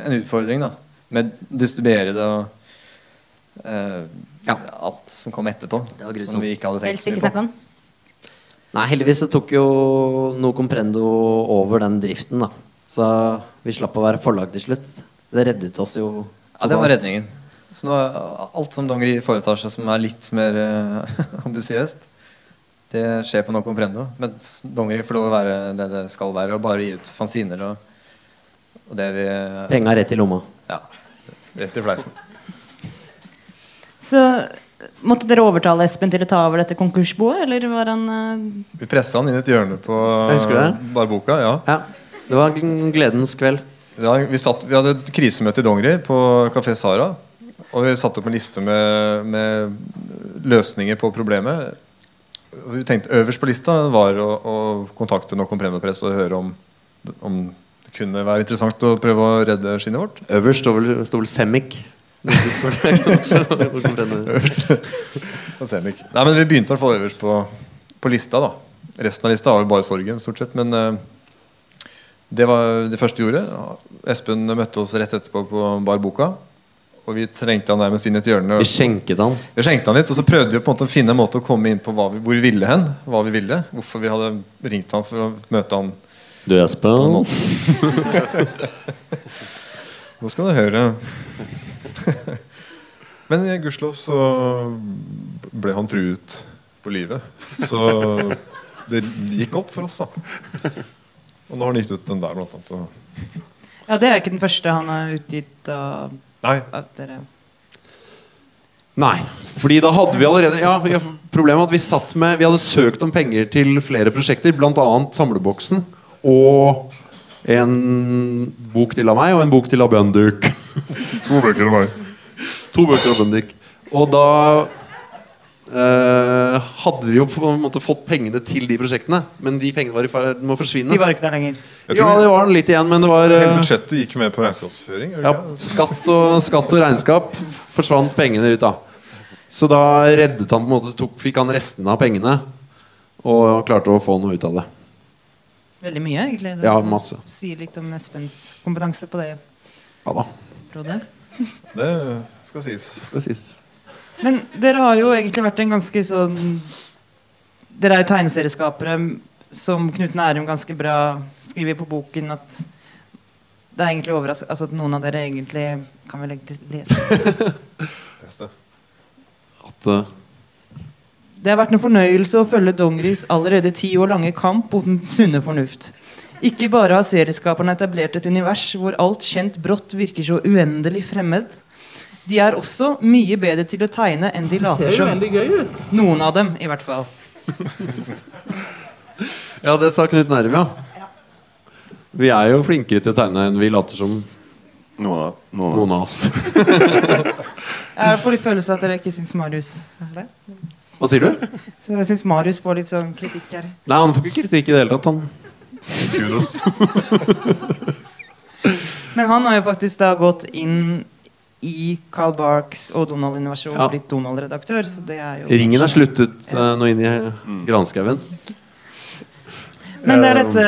en utfordring, da. Med distribuere det og uh, ja, alt som kom etterpå. var. Som vi ikke hadde tenkt så mye på. Nei, heldigvis så tok jo No Comprendo over den driften, da. Så vi slapp å være forlag til slutt. Det reddet oss jo. Ja, det var redningen. Så nå er alt som Dongeri foretar seg som er litt mer uh, ambisiøst, det skjer på noe Comprendo. Mens Dongeri får lov å være det det skal være, og bare gi ut fanziner og, og det vi Penga rett i lomma. Ja. Rett i fleisen. Så måtte dere overtale Espen til å ta over dette konkursboet, eller var han uh... Vi pressa han inn i et hjørne på det. barboka. ja. Ja. Det var en gledens kveld. Ja, vi, satt, vi hadde et krisemøte i Dongeri på Kafé Sara. Og vi satte opp en liste med, med løsninger på problemet. Vi tenkte Øverst på lista var å, å kontakte No Comprendo Press og høre om, om det kunne være interessant å prøve å redde skinnet vårt. Øverst står vel, sto vel Semic. Øverst. Og. Nei, men Vi begynte i hvert fall øverst på, på lista. da Resten av lista var jo bare sorgen, stort sett. Men uh, det var det første vi gjorde. Espen møtte oss rett etterpå på Bar Boka. Og vi trengte han nærmest inn i et hjørne. Vi skjenket han. Vi skjenket han litt, og så prøvde vi på en måte å finne en måte å komme inn på hva vi, hvor vi ville hen. Hva vi ville Hvorfor vi hadde ringt han for å møte han. Du, Espen. Nå skal du høre. Men gudskjelov så ble han truet på livet. Så det gikk godt for oss, da. Og nå har han gitt ut den der, blant annet. Ja, det er ikke den første han har utgitt av, Nei. At dere. Nei, fordi da hadde vi allerede Ja, problemet var at vi satt med Vi hadde søkt om penger til flere prosjekter, bl.a. Samleboksen og en bok til av meg og en bok til av Bønduk. To bøker av meg. To bøker av Bønduk. Og da hadde vi jo på en måte fått pengene til de prosjektene, men de pengene var i ferd med å forsvinne. De var ikke der lenger. Ja, det var litt igjen, men det var eh, Hele budsjettet gikk med på regnskapsføring. Ja, skatt og, skatt og regnskap forsvant pengene ut da. Så da reddet han på en måte, tok, fikk han restene av pengene og klarte å få noe ut av det. Veldig mye, egentlig. Det Ja, masse. sier litt om Espens kompetanse på det Ja da. Det skal sies. Skal sies. Men dere har jo egentlig vært en ganske sånn Dere er jo tegneserieskapere som Knut Nærum ganske bra skriver på boken at det er egentlig overraskende altså at noen av dere egentlig Kan vel til lese? Neste. det. At, uh... Det har vært en fornøyelse å følge Dongeris allerede ti år lange kamp mot den sunne fornuft. Ikke bare har serieskaperne etablert et univers hvor alt kjent brått virker så uendelig fremmed. De er også mye bedre til å tegne enn de later som. Noen av dem, i hvert fall. ja, det sa Knut Nærum, ja. Vi er jo flinkere til å tegne enn vi later som Noen av, oss. Jeg får litt følelse av at dere ikke syns Marius er det. Hva sier du? Så jeg syns Marius får litt sånn kritikk her. Nei, han får ikke kritikk i det hele tatt. Han. Men han har jo faktisk da gått inn i Carl Barks og Donald-innovasjon Ja. blitt Donald-redaktør, så det er jo Ringen er sluttet uh, nå inn i granskauen. Men det er dette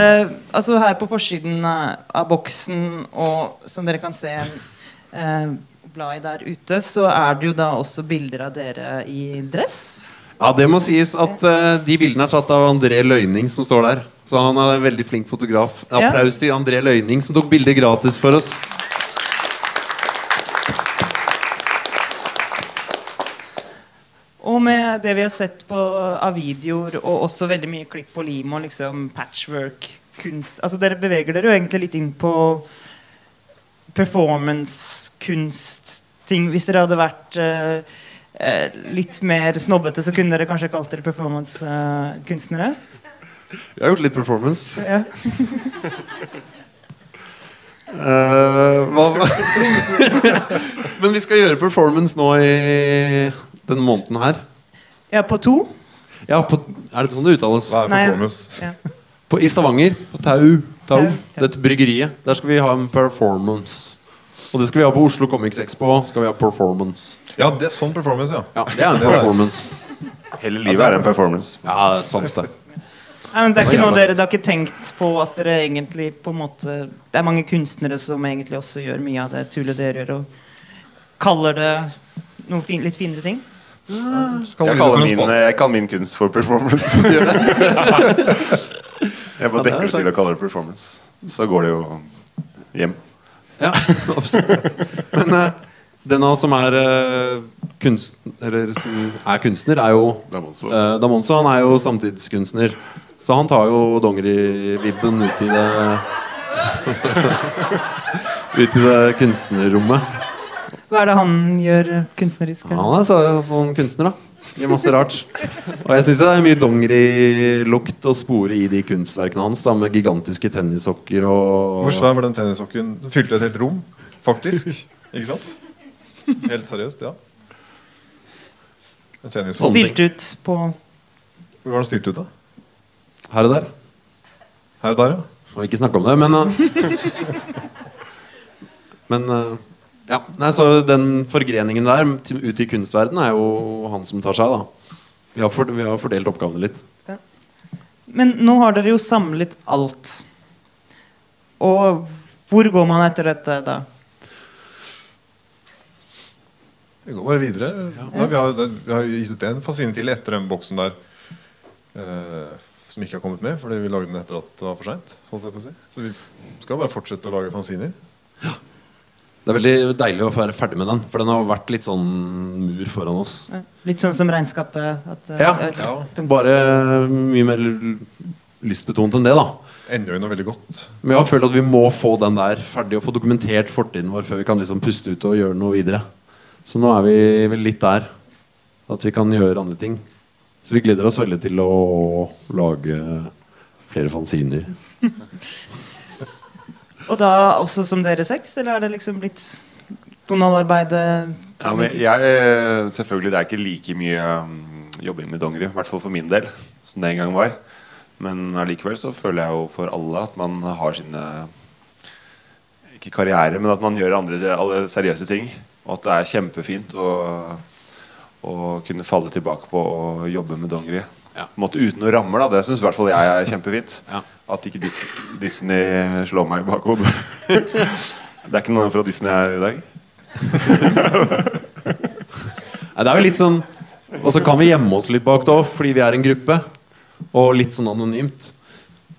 Altså her på forsiden av av boksen, og som dere kan se eh, bladet der ute, så er det jo da også bilder av dere i dress. Ja, det må sies at eh, de bildene er tatt av André Løyning, som står der. Så han er en veldig flink fotograf. Ja. Applaus til André Løyning, som tok bilder gratis for oss. Og med det vi har sett på, av videoer, og også veldig mye klipp på lim og liksom patchwork kunst Altså Dere beveger dere jo egentlig litt inn på performance-kunstting. Hvis dere hadde vært eh, eh, litt mer snobbete, så kunne dere kanskje kalt dere performance-kunstnere? Jeg har gjort litt performance. Ja. uh, Men vi skal gjøre performance nå i denne måneden her. ja, på to? Ja, på, er det sånn det uttales? Hva er Nei, performance? ja. På, I Stavanger. På Tau. Tau. Dette bryggeriet. Der skal vi ha en performance. Og det skal vi ha på Oslo Comics Expo. Skal vi ha performance Ja, det er sånn performance, ja. Ja, det er en performance. Hele livet er en performance. Ja, det er sant, det. Nei, men det er ikke noe dere, dere har ikke tenkt på at dere egentlig på en måte Det er mange kunstnere som egentlig også gjør mye av det tullet dere gjør, og kaller det noen fin, litt finere ting? Jeg kaller, min, jeg kaller min kunst for performance. jeg bare er dekker det til å kalle det performance. Så går det jo hjem. Ja, absolutt. Men uh, den av oss som er uh, kunstner, eller som er kunstner, er jo Damonso. uh, Damonso. Han er jo samtidskunstner. Så han tar jo dongerivibben ut i det Ut i det kunstnerrommet. Hva er det han gjør kunstnerisk? Han er så, sånn kunstner, da. Gjør masse rart. Og jeg syns det er mye dongerilukt å spore i de kunstverkene hans. da Med gigantiske tennissokker og Hvor svær var den tennissokken? Den fylte et helt rom, faktisk. Ikke sant? Helt seriøst, ja. En tennissokk. Stilt ut på Hvor var den stilt ut, da? Her og der. Her og der, ja. Må ikke snakke om det, men uh, Men uh, ja. Nei, så den forgreningen der ut i kunstverdenen er jo han som tar seg av. da. Vi har, for, vi har fordelt oppgavene litt. Men nå har dere jo samlet alt. Og hvor går man etter dette da? Vi går bare videre. Ja, vi, har, vi har gitt ut en fascine til etter den boksen der. eh, som ikke har kommet med, fordi vi lagde den etter at det var for seint. Si. Så vi skal bare fortsette å lage fanziner. Det er veldig deilig å være ferdig med den, for den har vært litt sånn mur foran oss. Litt sånn som regnskapet? At, uh, Ja. er- Bare mye mer lystbetont enn det, da. Ender jo noe veldig godt. Men jeg har følt at vi må få den der ferdig og få dokumentert fortiden vår før vi kan liksom puste ut og gjøre noe videre. Så nå er vi vel litt der. At vi kan gjøre andre ting. Så vi gleder oss veldig til å lage flere fanziner. Og da også som dere seks, eller er det liksom blitt Donald-arbeidet Ja, men jeg, selvfølgelig, det er ikke like mye um, jobbing med dongeri, i hvert fall for min del, som det en gang var. Men allikevel så føler jeg jo for alle at man har sine Ikke karriere, men at man gjør andre alle seriøse ting. Og at det er kjempefint å, å kunne falle tilbake på å jobbe med dongeri. En måte uten noen rammer, da. Det syns i hvert fall jeg er kjempefint. At ikke Dis Disney slår meg i bakhodet. det er ikke noen fra Disney her i dag. Det er jo litt sånn Og så kan vi gjemme oss litt bak det òg, fordi vi er en gruppe. Og litt sånn anonymt.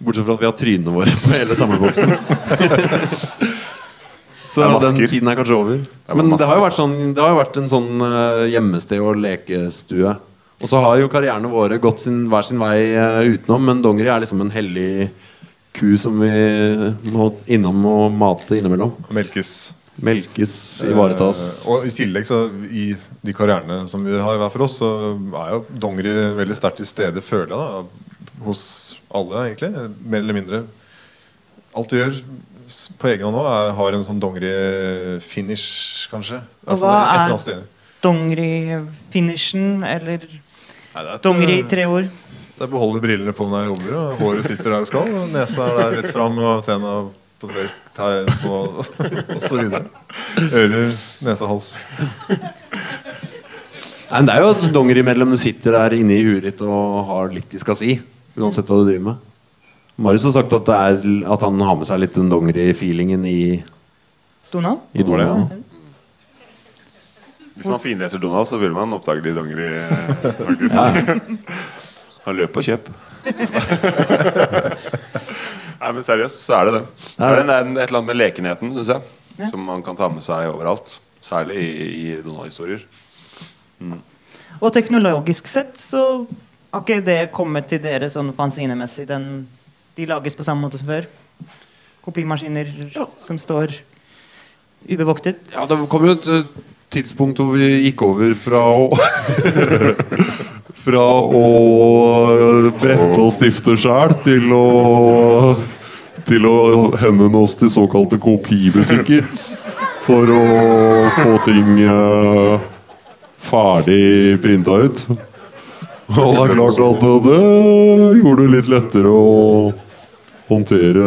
Bortsett fra at vi har trynene våre på hele samleboksen. Så den tiden er kanskje over. er Men det har jo vært, sånn, det har vært en sånn uh, gjemmested og lekestue. Og så har jo karrierene våre gått sin, hver sin vei eh, utenom, men dongeri er liksom en hellig ku som vi må innom og mate innimellom. Melkes. Melkes, ivaretas. Eh, og i tillegg så i de karrierene som vi har hver for oss, så er jo dongeri veldig sterkt til stede, føler jeg, da, hos alle, egentlig. Mer eller mindre. Alt vi gjør på egen hånd nå, er, har en sånn dongeri-finish, kanskje. Og hva er dongeri-finishen, eller Er dongeri i eh, tre ord? Det er beholde brillene på når jeg jobber, og håret sitter der det skal, og nesa er der rett fram, og tenna på tegn på og så videre. Ører, nese, hals. Nei, men det er jo at dongerimedlemmene sitter der inne i huet ditt og har litt de skal si. Uansett hva du driver med. Marius har sagt at, det er, at han har med seg litt den dongeri-feelingen i, Donald? i Donald. Hvis man finleser Donald, så vil man oppdage de dongeri. eh. Ja. Han løp og kjøp. Nei, men seriøst, så er det det. Det er, en, det en- et eller annet med lekenheten, syns jeg, som man kan ta med seg overalt. Særlig i, i Donald-historier. Mm. Og teknologisk sett så har ikke det kommet til dere sånn fanzinemessig. De lages på samme måte som før. Kopimaskiner som står ubevoktet. Ja, det kommer jo et tidspunkt hvor vi gikk over fra å Fra å brette og stifte sjæl til å Til å henvende oss til såkalte kopibutikker. For å få ting eh, ferdig printa ut. Og det er klart at det gjorde det litt lettere å håndtere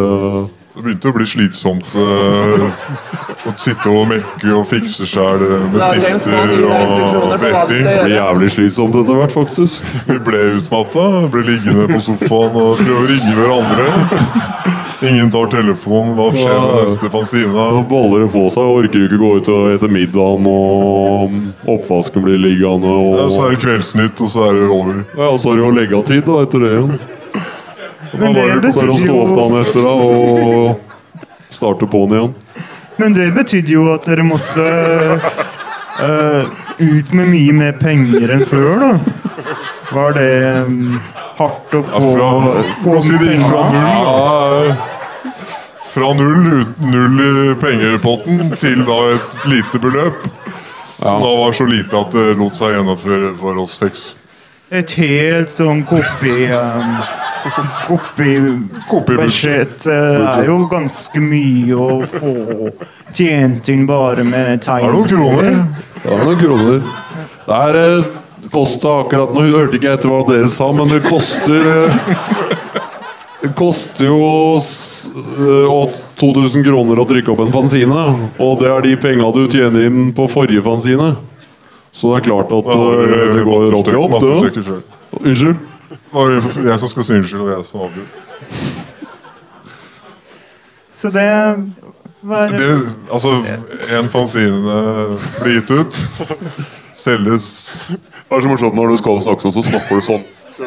Det begynte å bli slitsomt eh, å sitte og mekke og fikse sjæl med stifter og betting. Det blir jævlig slitsomt etter hvert, faktisk. Vi ble utmatta, ble liggende på sofaen og prøve å ringe hverandre. Ingen tar telefonen. Hva skjer med neste fanzine? Da baller det på seg. Orker ikke gå ut og ete middagen, og oppvasken blir liggende. Og... Ja, så er det Kveldsnytt, og så er det over. Ja, og så er det jo leggetid da, etter det igjen. Men det Så jo stå opp dagen etter da, og starte på'n igjen. Men det betydde jo at dere måtte uh, ut med mye mer penger enn før, da. Var det um, hardt å få, fra- få si det gikk fra null, da. Fra null, uten null i pengepotten til da et lite beløp. Som da var så lite at det lot seg gjennomføre for oss seks. Et helt sånn kopi... Um, Kopibudsjett uh, er jo ganske mye å få tjent inn bare med tegneserier. Det er noen kroner. Det er eh, kosta akkurat Nå hørte ikke etter hva dere sa, men det koster eh, Det koster jo eh, 2000 kroner å trykke opp en fanzine. Og det er de penga du tjener inn på forrige fanzine. Så det er klart at ja, det går opp i opp. det. Unnskyld? Var jeg som skal si unnskyld, og jeg som avgjør. Så det var Det, altså, en fanzine blir gitt ut, selges Det er så morsomt når du skal snakke sånn, så snakker du sånn. Så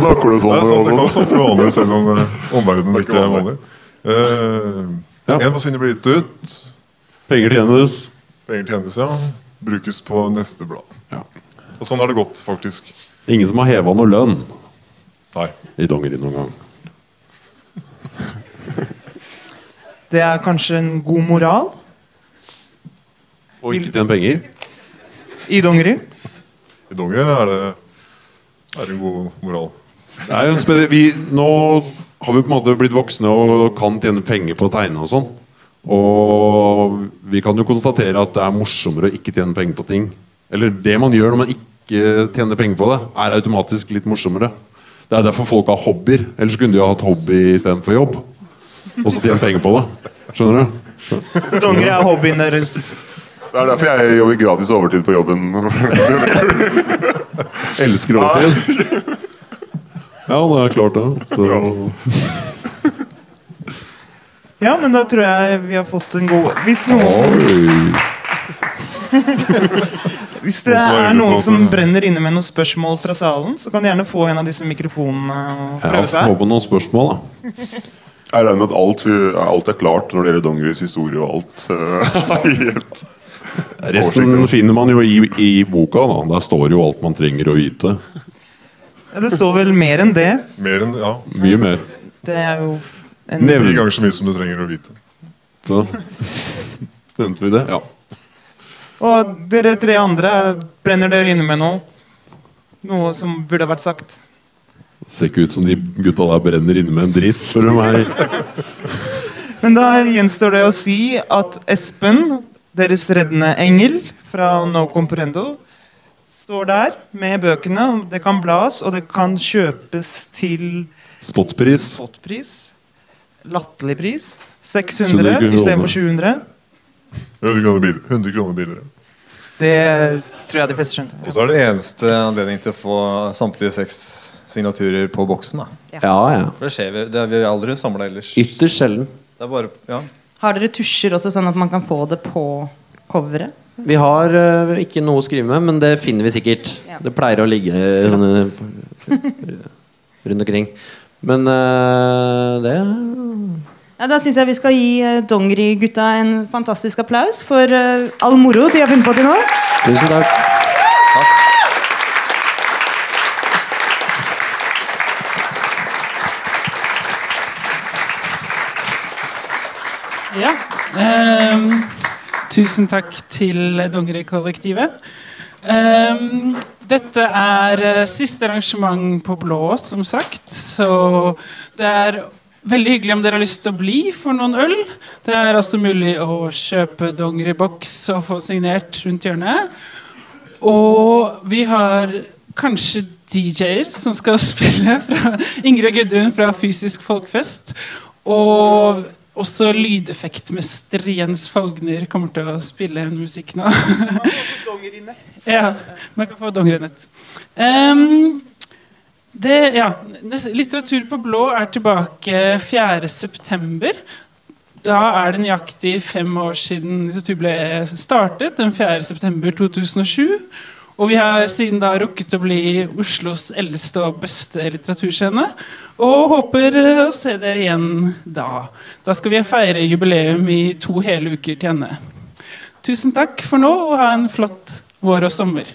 snakker du sånn. Det er sant, det kan og- snakke vanlig selv om eh, omverdenen ikke er vanlig. Eh, En fanzine blir gitt ut. Penger tjenes. Penger tjenes, ja. Brukes på neste blad. Ja. Og sånn har det gått, faktisk. Ingen som har heva noe lønn Nei. i dongeri noen gang. Det er kanskje en god moral Og ikke tjene penger. i dongeri. I dongeri er det, er det en god moral. Det er jo en vi, nå har vi på en måte blitt voksne og kan tjene penger på å tegne og sånn. Og vi kan jo konstatere at det er morsommere å ikke tjene penger på ting. Eller det man gjør når man ikke tjener penger på det, er automatisk litt morsommere. Det er derfor folk har hobbyer. Ellers kunne de jo hatt hobby istedenfor jobb. Og så tjent penger på det. Skjønner du? Dongeri er hobbyen deres. Det er derfor jeg jobber gratis overtid på jobben. Elsker overtid. Ja, det er klart det. Så, Ja, men da tror jeg vi har fått en god Hvis noen Oi. Hvis det er noen som brenner inne med noen spørsmål fra salen, så kan de gjerne få en av disse mikrofonene og Ja, prøve få på noen spørsmål, da. Jeg regner med at alt, alt er klart når det gjelder dongeris historie og alt. Resten finner man jo i, i boka. da Der står jo alt man trenger å vite. Ja, det står vel mer enn det. Mer enn ja, Mye mer. Det er jo en ti ganger så mye som du trenger å vite. Så Nevnte vi det? Ja. Og dere tre andre, brenner dere inne med noe? Noe som burde vært sagt? Det Ser ikke ut som de gutta der brenner inne med en dritt, spør du meg. Men da gjenstår det å si at Espen, deres reddende engel fra No Comprendo, står der med bøkene. Det kan blas, og det kan kjøpes til Spotpris. spotpris. Latterlig pris. 100 600 kroner. istedenfor 700. 100 kroner, bil, 100 kroner billigere. Det tror jeg de fleste skjønte. Og så er det eneste anledning til å få samtlige seks signaturer på boksen. da Ja, ja. For det skjer vi, det er vi aldri samla ellers. Ytterst sjelden. Det er bare, ja Har dere tusjer også, sånn at man kan få det på coveret? Vi har eh, ikke noe å skrive med, men det finner vi sikkert. Ja. Det pleier å ligge sånne rundt omkring. Men eh, det ja, da syns jeg vi skal gi eh, Dongeri-gutta en fantastisk applaus for eh, all moro de har funnet på til nå. Tusen takk. takk. Ja. Um, tusen takk til Dongeri-kollektivet. Um, dette er uh, siste arrangement på Blå, som sagt. Så det er veldig hyggelig om dere har lyst til å bli for noen øl. Det er altså mulig å kjøpe dongeriboks og få signert rundt hjørnet. Og vi har kanskje DJ-er som skal spille. Fra Ingrid Gudrun fra Fysisk Folkfest. Og også lydeffektmester Jens Fogner kommer til å spille musikk nå. ja, man kan få dongerinett. Um, det, ja, Litteratur på blå er tilbake 4.9. Da er det nøyaktig fem år siden litteratur ble startet, den 4.9.2007. Og vi har siden da rukket å bli Oslos eldste og beste litteraturscene. Og håper eh, å se dere igjen da. Da skal vi feire jubileum i to hele uker til ende. Tusen takk for nå, og ha en flott vår og sommer.